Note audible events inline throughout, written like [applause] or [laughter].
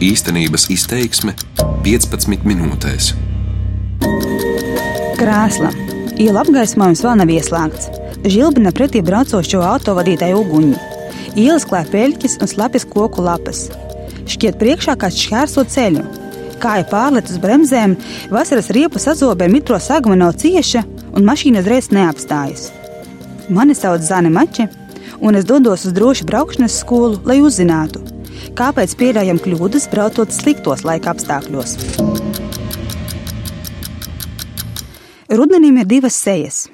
Īstenības izteiksme 15 minūtēs. Krēsla. Iela apgaismojums vēl nav ieslēgts. Žilbina pretī braucošo autovadītāju uguņi. Ielas klāja peļķis un slapjas koku lapas. Šķiet priekšā kāds šķērso ceļu. Kāja pārlet uz bremzēm, vasaras riepas azobē mitro saguma nav cieša un mašīna uzreiz neapstājas. Mani sauc Zane Mači, un es dodos uz drošu braukšanas skolu, lai uzzinātu, kāpēc pieļaujam kļūdas braucot sliktos laika apstākļos. Rudenim ir divas sejas.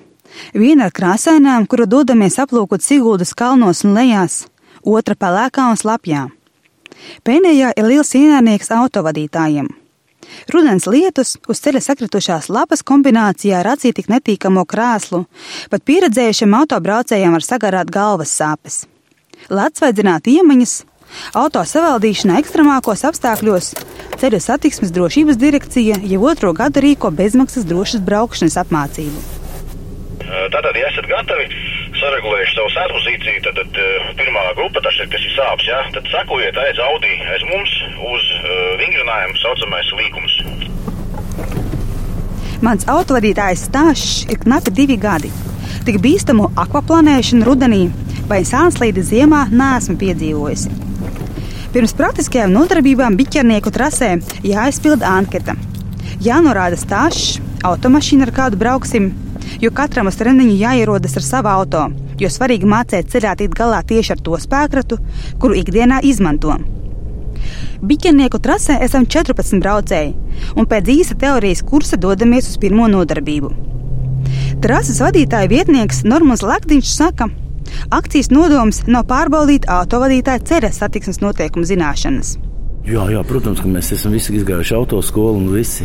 Viena ar krāsainām, kuru dodamies aplūkot Siguldas kalnos un lejās, otra pelēkā un slapjā. Pēdējā ir liels ienaidnieks autovadītājiem. Rudens lietus uz ceļa sakritušās lapas kombinācijā ar acī tik netīkamo krēslu, pat pieredzējušiem autobraucējiem var sagarāt galvas sāpes. Lats vajadzināt iemaņas, auto savaldīšana ekstremākos apstākļos, ceļu satiksmes drošības direkcija jau otro gadu rīko bezmaksas drošas braukšanas apmācību. Tātad, ja esat gatavi, saregulējuši savu sēdpozīciju, tad, tad pirmā grupa, tas ir, kas ir sāpes, ja, tad sekojiet aiz Audi, aiz mums uz vingrinājumu saucamais līkums. Mans autovadītājs stāsts ir knapi divi gadi. Tik bīstamu akvaplanēšanu rudenī vai sānslīdi ziemā neesmu piedzīvojusi. Pirms praktiskajām nodarbībām biķernieku trasē jāizpilda anketa. Jānorāda stāsts, automašīna ar kādu brauksim, jo katram uz treniņu jāierodas ar savu auto, jo svarīgi mācīt ceļā tikt galā tieši ar to spēkratu, kuru ikdienā izmanto. Biķenieku trasē esam 14 braucēji, un pēc īsa teorijas kursa dodamies uz pirmo nodarbību. Trases vadītāja vietnieks Normons Laktiņš saka, akcijas nodoms nav pārbaudīt autovadītāja ceļa satiksmes noteikumu zināšanas. Jā, jā, protams, ka mēs esam visi izgājuši autoskolu un visi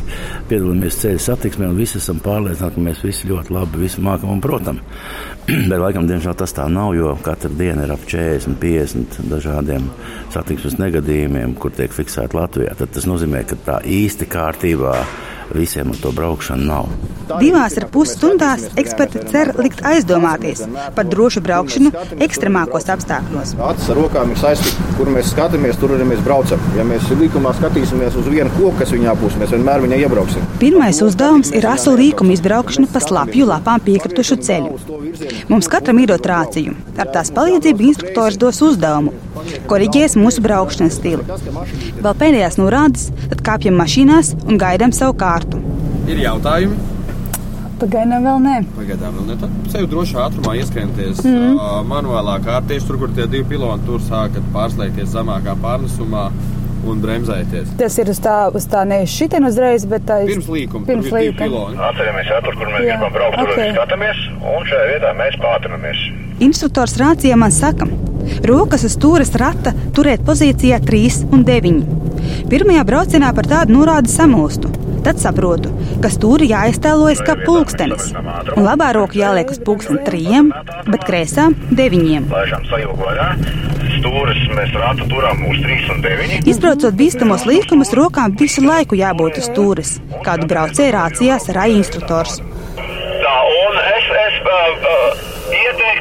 piedalāmies ceļu satiksmē. Visi esam pārliecināti, ka mēs visi ļoti labi visi mākam un protam. [clears throat] Bet, laikam, diemžēl tas tā nav, jo katra diena ir ap 40, 50 dažādiem satiksmes negadījumiem, kur tiek fiksēti Latvijā. Tad tas nozīmē, ka tā īsti kārtībā visiem ar to braukšanu nav. Divās ar pus stundās eksperti cer likt aizdomāties par drošu braukšanu ekstremākos apstākļos. Acis ar rokām ir saistīts, kur mēs skatāmies, tur arī mēs braucam. Ja mēs līkumā skatīsimies uz vienu koku, kas viņā būs, mēs vienmēr viņai iebrauksim. Pirmais uzdevums ir asu līkuma izbraukšana pa slapju lapām piekritušu ceļu. Mums katram ir dot rāciju. Ar tās palīdzību instruktors dos uzdevumu, koriģēs mūsu braukšanas stilu. Vēl pēdējās norādes, tad kāpjam mašīnās un gaidām savu kārtu. Ir jautājumi? Pagaidām vēl nē. Pagaidām vēl ne. Tad sev droši ātrumā ieskrienties mm. uh, manuālā kārtā. Tieši tur, kur tie divi piloni tur sākat pārslēgties zemākā pārnesumā. Un bremzēties. Tas ir uz tā, uz tā nevis šitien uzreiz, bet tā ir. Pirms līkuma. Pirms līkuma. Atceramies, ja tur, kur mēs Jā. gribam braukt, tur okay. skatāmies, un šajā vietā mēs pātrinamies. Instruktors rācijā man saka, rokas uz stūres rata turēt pozīcijā 3 un 9. Pirmajā braucienā par tādu norādi samulstu. Tad saprotu, ka stūri jāiztēlojas kā pulkstenis. Un labā roka jāliek uz pulksteni trījiem, bet kreisā deviņiem. Stūris mēs rātu turam uz 3 un 9. Izbraucot bīstamos līkumus, rokām visu laiku jābūt uz stūres. Kādu braucēju rācijās ar instruktors. Tā, un es, es uh, uh,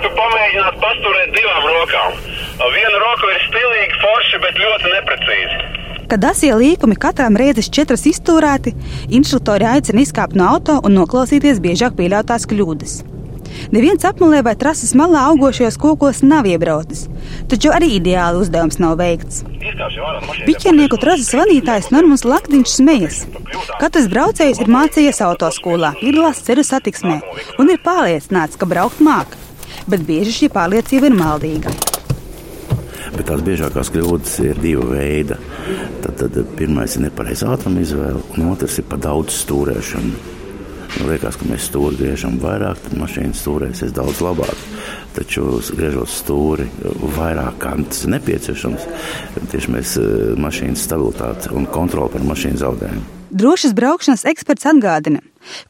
ieteiktu pamēģināt pasturēt divām rokām. Viena roka ir stilīga, forša, bet ļoti neprecīza. Kad asie līkumi katram reizes četras iztūrēti, instruktori aicina izkāpt no auto un noklausīties biežāk pieļautās kļūdas. Neviens apmalē vai trases malā augošajos kokos nav iebraucis, taču arī ideāli uzdevums nav veikts. Piķernieku trases vadītājs Normons Laktiņš smejas. Katrs braucējs ir mācījies autoskolā, piedalās ceļu satiksmē un ir pārliecināts, ka braukt māk, bet bieži šī pārliecība ir maldīga. Bet tās biežākās kļūdas ir divi veidi. Tad, tad pirmais ir nepareiza ātruma izvēle, un otrs ir par daudz stūrēšanu. Man liekas, ka mēs stūri griežam vairāk, tad mašīna stūrēsies daudz labāk. Taču, griežot stūri vairāk, kā tas ir nepieciešams, tieši mēs eh, mašīnas stabilitāti un kontroli par mašīnu zaudējam. Drošas braukšanas eksperts atgādina,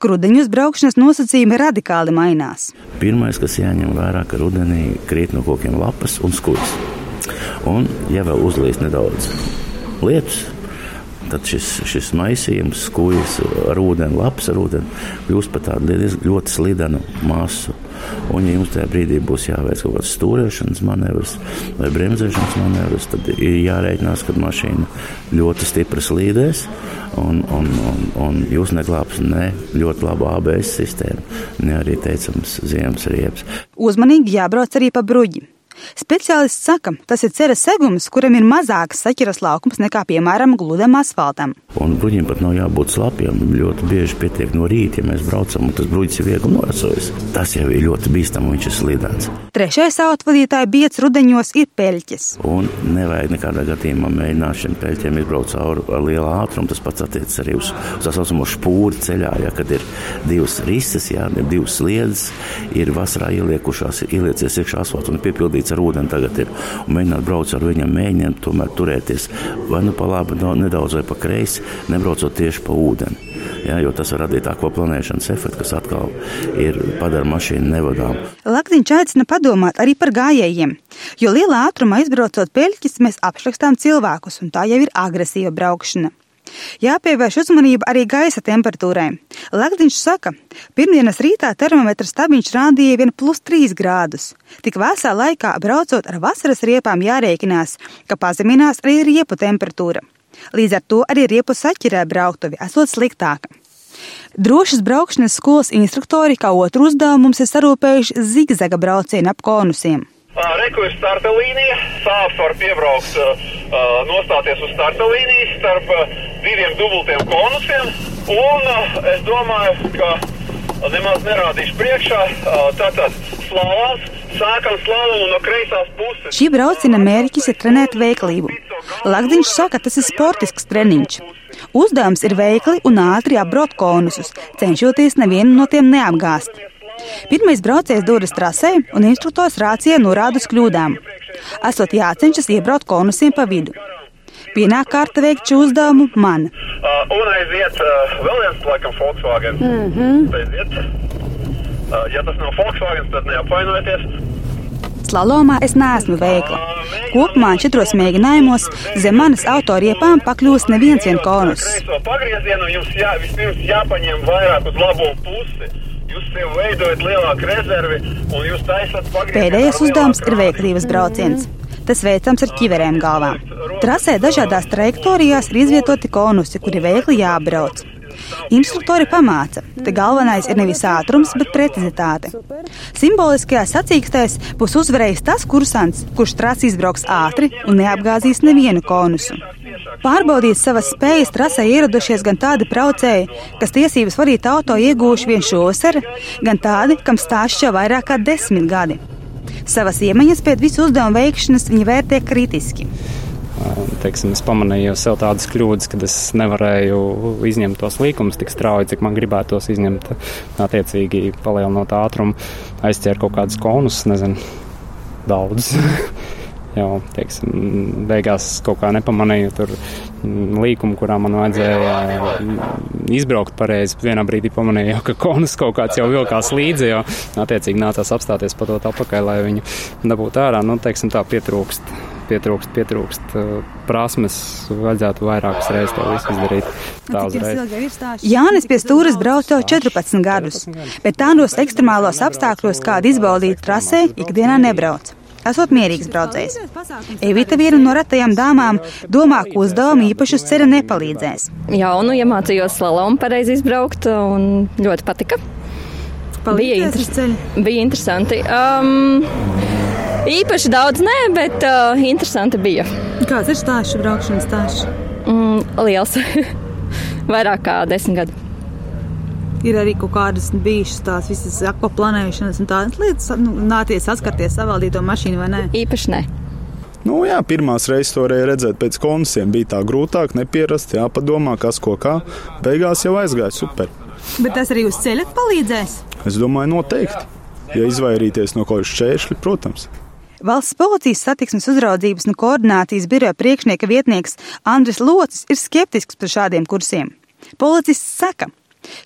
ka rudeņos braukšanas nosacījumi radikāli mainās. Pirmais, kas jāņem vērā, ka rudenī krīt no kokiem lapas un skūpstās. Un, ja vēl uzlīs nedaudz lietus, tad šis, šis maisījums, skūjas ar ūdeni, lapas ar ūdeni, kļūst par tādu ļoti slidenu masu. Un, ja jums tajā brīdī būs jāveic kaut kāds stūrēšanas manevrs vai bremzēšanas manevrs, tad ir jārēķinās, ka mašīna ļoti stipri slīdēs. Un, un, un, un jūs neglābsiet ne ļoti labu ABS sistēmu, ne arī teicams ziemas riepas. Uzmanīgi jābrauc arī pa bruģi. Speciālists saka, tas ir ceļa segums, kuram ir mazāks saķeras laukums nekā, piemēram, gludam asfaltam. Un bruģim pat nav jābūt slapjam. Ļoti bieži pietiek no rīta, ja mēs braucam, un tas bruģis ir viegli norasojis. Tas jau ir ļoti bīstami, un viņš ir slidens. Trešais autovadītāja biets rudeņos ir peļķis. Un nevajag nekādā gadījumā mēģināt šiem peļķiem izbraukt cauri ar lielu ātrumu. Tas pats attiecas arī uz, uz tā saucamo spūri ceļā, ja, kad ir divas rises, ja, divas sliedes, ir vasarā ieliekušās, ieliecies iekšā asfaltam un piepildīts ar ūdeni tagad ir. Un mēģināt braukt ar viņiem, mēģināt tomēr turēties vai nu pa labi, nedaudz vai pa kreisi, nebraucot tieši pa ūdeni. Ja, jo tas var radīt akvaplanēšanas efektu, kas atkal ir padara mašīnu nevadām. Laktiņš aicina padomāt arī par gājējiem, jo lielā ātrumā izbraucot peļķis, mēs apšrakstām cilvēkus, un tā jau ir agresīva braukšana. Jāpievērš uzmanība arī gaisa temperatūrai. Lakdiņš saka, pirmdienas rītā termometra stabiņš rādīja vien plus 3 grādus. Tik vēsā laikā braucot ar vasaras riepām jārēķinās, ka pazeminās arī riepu temperatūra. Līdz ar to arī riepu saķerē brauktuvi esot sliktāka. Drošas braukšanas skolas instruktori kā otru uzdevumu mums ir sarūpējuši zigzaga braucienu ap konusiem. Reku ir starta līnija. Sāpes var piebraukt, nostāties uz starta līnijas starp diviem dubultiem konusiem. Un es domāju, ka nemaz nerādīšu priekšā. Tātad slāvās, sākam slāvumu no kreisās puses. Šī brauciena mērķis ir trenēt veiklību. Lagdiņš saka, tas ir sportisks treniņš. Uzdevums ir veikli un ātri apbraukt konusus, cenšoties nevienu no tiem neapgāzt. Pirmais braucējs dodas trasē, un instruktors rācijā norāda uz kļūdām. Esot jācenšas iebraukt konusiem pa vidu. Pienāk kārta veikt šo uzdevumu man. Uh, un aiziet uh, vēl viens, laikam, Volkswagen. Mm -hmm. aiziet. uh, ja tas nav Volkswagen, tad neapvainojieties. Slalomā es neesmu veikla. Kopumā četros mēģinājumos zem manas autoriepām pakļūst neviens vien konus. Pagriezienu jums jā, vispirms jāpaņem vairāk uz labo pusi. Jūs sev veidojat lielāku rezervi un jūs taisat pagriezienu. Pēdējais uzdevums ir veiklības brauciens. Tas veicams ar ķiverēm galvā. Trasē dažādās trajektorijās ir izvietoti konusi, kuri veikli jābrauc. Instruktori pamāca, ka galvenais ir nevis ātrums, bet precizitāte. Simboliskajā sacīkstēs būs uzvarējis tas kursants, kurš trasi izbrauks ātri un neapgāzīs nevienu konusu. Pārbaudīt savas spējas trasē ieradušies gan tādi braucēji, kas tiesības vadīt auto iegūši vien šovasar, gan tādi, kam stāsts jau vairāk kā desmit gadi. Savas iemaņas pēc visu uzdevumu veikšanas viņi vērtē kritiski. Teiksim, es pamanīju sev tādas kļūdas, ka es nevarēju izņemt tos līkumus tik strauji, cik man gribētos izņemt. Attiecīgi, palielinot ātrumu, aizķēru kaut kādus konus, nezinu, daudz. [laughs] jau teiksim, beigās kaut kā nepamanīju tur līkumu, kurā man vajadzēja izbraukt pareizi. Vienā brīdī pamanīju, ka konus kaut kāds jau vilkās līdzi, jo attiecīgi nācās apstāties pa to atpakaļ, lai viņu dabūtu ārā. Nu, teiksim, tā pietrūkst. Pietrūkst, pietrūkst prasmes, vajadzētu vairākas reizes to visu izdarīt. Tā uzreiz. Jānis pie stūres brauc jau 14 gadus, bet tādos ekstremālos apstākļos, kādi izbaudīt trasē, ikdienā nebrauc. Esot mierīgs braucējs. Evita viena no retajām dāmām domā, ka uzdevumi īpaši uz ceļa nepalīdzēs. Jā, nu iemācījos slalomu pareizi izbraukt un ļoti patika. Bija, inter bija interesanti. Um, īpaši daudz nē, bet uh, interesanti bija. Kāds ir stāsts, braukšanas stāsts? Mm, liels. [laughs] Vairāk kā desmit gadu ir arī kaut kādas bijušas tās visas akvaplanēšanas un tādas lietas, nu, nācies saskarties savaldīto mašīnu vai ne? Īpaši ne. Nu, jā, pirmās reizes to varēja redzēt pēc konusiem. Bija tā grūtāk, nepierast, jāpadomā, kas ko kā. Beigās jau aizgāja super. Bet tas arī uz ceļa palīdzēs? Es domāju, noteikti. Ja izvairīties no kaut kāda šķēršļa, protams. Valsts policijas satiksmes uzraudzības un koordinācijas biroja priekšnieka vietnieks Andris Locis ir skeptisks par šādiem kursiem. Policists saka,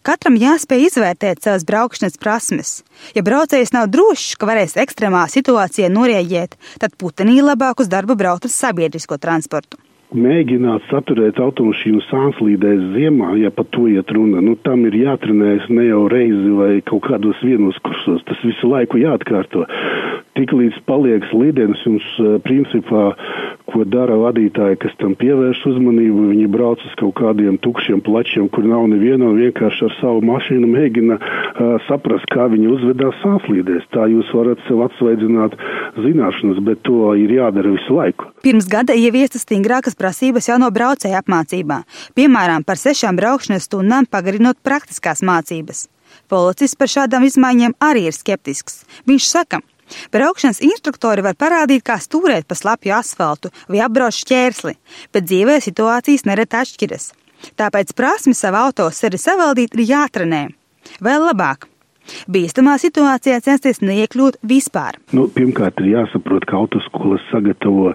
Katram jāspēj izvērtēt savas braukšanas prasmes. Ja braucējs nav drošs, ka varēs ekstremā situācijā norēģēt, tad putenī labāk uz darbu braukt ar sabiedrisko transportu. mēģināt saturēt automašīnu sānslīdēs ziemā, ja par to iet runa, nu tam ir jātrenējas ne jau reizi vai kaut kādos vienos kursos, tas visu laiku jāatkārto. Tiklīdz paliek slīdens, jums principā, ko dara vadītāji, kas tam pievērš uzmanību, viņi brauc uz kaut kādiem tukšiem plačiem, kur nav neviena, un vienkārši ar savu mašīnu mēģina uh, saprast, kā viņi uzvedās sānslīdēs. Tā jūs varat sev atsvaidzināt zināšanas, bet to ir jādara visu laiku. Pirms gada ieviestas stingrākas prasības jau no braucēja apmācībā, piemēram, par sešām braukšanas stundām pagarinot praktiskās mācības. Policists par šādām izmaiņām arī ir skeptisks. Viņš saka, Braukšanas instruktori var parādīt, kā stūrēt pa slapju asfaltu vai apbraukt šķērsli, bet dzīvē situācijas nereti atšķiras. Tāpēc prasmi savu auto seri savaldīt ir jātrenē. Vēl labāk, Bīstamā situācijā censties neiekļūt vispār. Nu, pirmkārt, ir jāsaprot, ka autoskolas sagatavo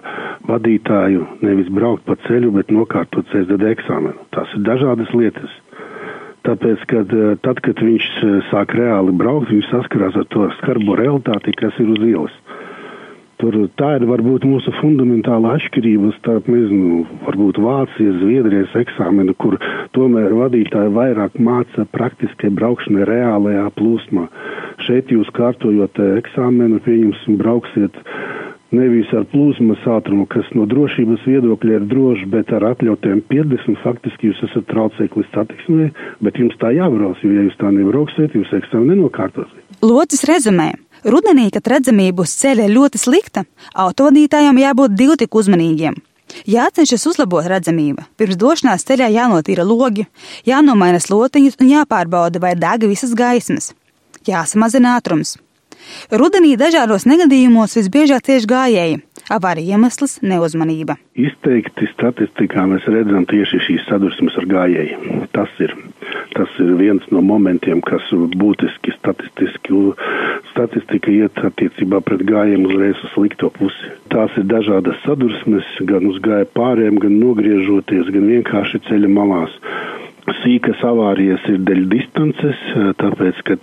vadītāju nevis braukt pa ceļu, bet nokārtot CSDD eksāmenu. Tās ir dažādas lietas. Tāpēc, kad, eh, tad, kad viņš eh, sāk reāli braukt, viņš saskarās ar to skarbo realitāti, kas ir uz ielas. Tur tā ir varbūt mūsu fundamentāla atšķirība starp, nezinu, varbūt Vācijas, Zviedrijas eksāmenu, kur tomēr vadītāji vairāk māca praktiskai braukšanai reālajā plūsmā. Šeit jūs kārtojot eksāmenu, pieņemsim, brauksiet nevis ar plūsmas ātrumu, kas no drošības viedokļa ir drošs, bet ar atļautiem 50, faktiski jūs esat traucēklis satiksmē, bet jums tā jābrauc, jo ja jūs tā nebrauksiet, jūs eksāmenu nenokārtosiet. Locis rezumē. Rudenī, kad redzamība uz ceļa ir ļoti slikta, autovadītājiem jābūt divi tik uzmanīgiem. Jācenšas uzlabot redzamību. Pirms došanās ceļā jānotīra logi, jānomaina slotiņas un jāpārbauda, vai deg visas gaismas. Jāsamazina ātrums. Rudenī dažādos negadījumos visbiežāk cieši gājēji. Avārija iemesls - neuzmanība. Izteikti statistikā mēs redzam tieši šīs sadursmes ar gājējiem. Tas ir, tas ir viens no momentiem, kas būtiski statistiski statistika iet attiecībā pret gājiem uzreiz uz slikto pusi. Tās ir dažādas sadursmes, gan uz gāja pāriem, gan nogriežoties, gan vienkārši ceļa malās. Sīkas avārijas ir dēļ distances, tāpēc, ka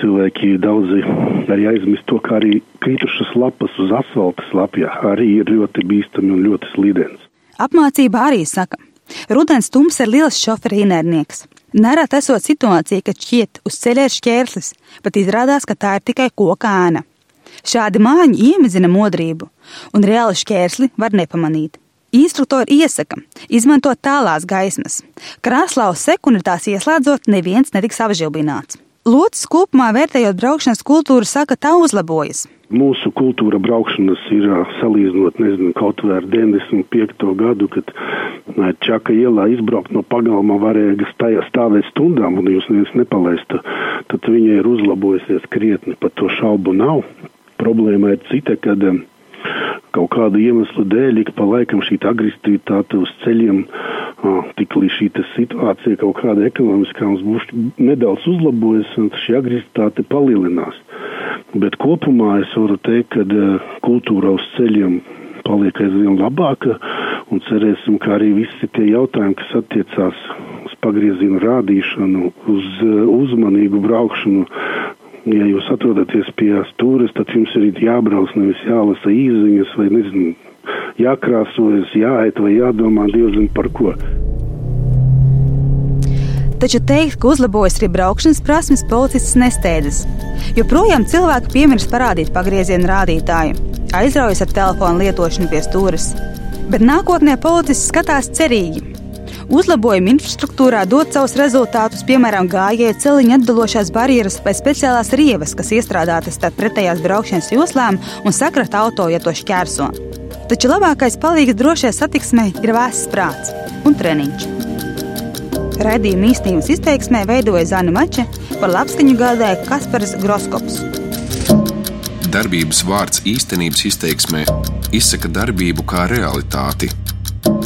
cilvēki daudzi arī aizmirst to, ka arī kritušas lapas uz asfalta slapja arī ir ļoti bīstami un ļoti slīdens. Apmācība arī saka, rudens tums ir liels šoferi ienaidnieks. Nerad esot situācija, kad šķiet uz ceļa ir šķērslis, bet izrādās, ka tā ir tikai koka ēna. Šādi māņi iemizina modrību, un reāli šķērsli var nepamanīt. Instruktori iesaka izmantot tālās gaismas. Krāslā uz sekundi tās ieslēdzot, neviens netiks apžilbināts. Locis kopumā vērtējot braukšanas kultūru, saka, tā uzlabojas. Mūsu kultūra braukšanas ir salīdzinot, nezinu, kaut vai ar 95. gadu, kad Čaka ielā izbraukt no pagalma varēja stāvēt stundām, un jūs neviens nepalaistu, tad viņa ir uzlabojusies krietni, pat to šaubu nav. Problēma ir cita, kad kaut kādu iemeslu dēļ ik pa laikam šī agresivitāte uz ceļiem, tik līdz šī situācija kaut kāda ekonomiskā mums būs nedaudz uzlabojas, un šī agresivitāte palielinās. Bet kopumā es varu teikt, ka kultūra uz ceļiem paliek aizvien labāka, un cerēsim, ka arī visi tie jautājumi, kas attiecās uz pagriezienu rādīšanu, uz uzmanīgu braukšanu, ja jūs atrodaties pie stūres, tad jums ir jābrauc, nevis jālasa īziņas vai nezinu, jākrāsojas, jāiet vai jādomā diezgan par ko. Taču teikt, ka uzlabojas arī braukšanas prasmes, policists nesteidzas. Joprojām cilvēki piemirst parādīt pagrieziena rādītāju, aizraujas ar telefonu lietošanu pie stūres. Bet nākotnē policists skatās cerīgi. Uzlabojumi infrastruktūrā dod savus rezultātus, piemēram, gājēju celiņa atdalošās barjeras vai speciālās rievas, kas iestrādātas starp pretējās braukšanas joslām un sakrata auto, ja to šķērso. Taču labākais palīgs drošai satiksmei ir vēsts prāts un treniņš. Radījuma īstenības izteiksmē veidoja Zana Mača, par labskaņu gādāja Kaspars Groskops. Darbības vārds īstenības izteiksmē izsaka darbību kā realitāti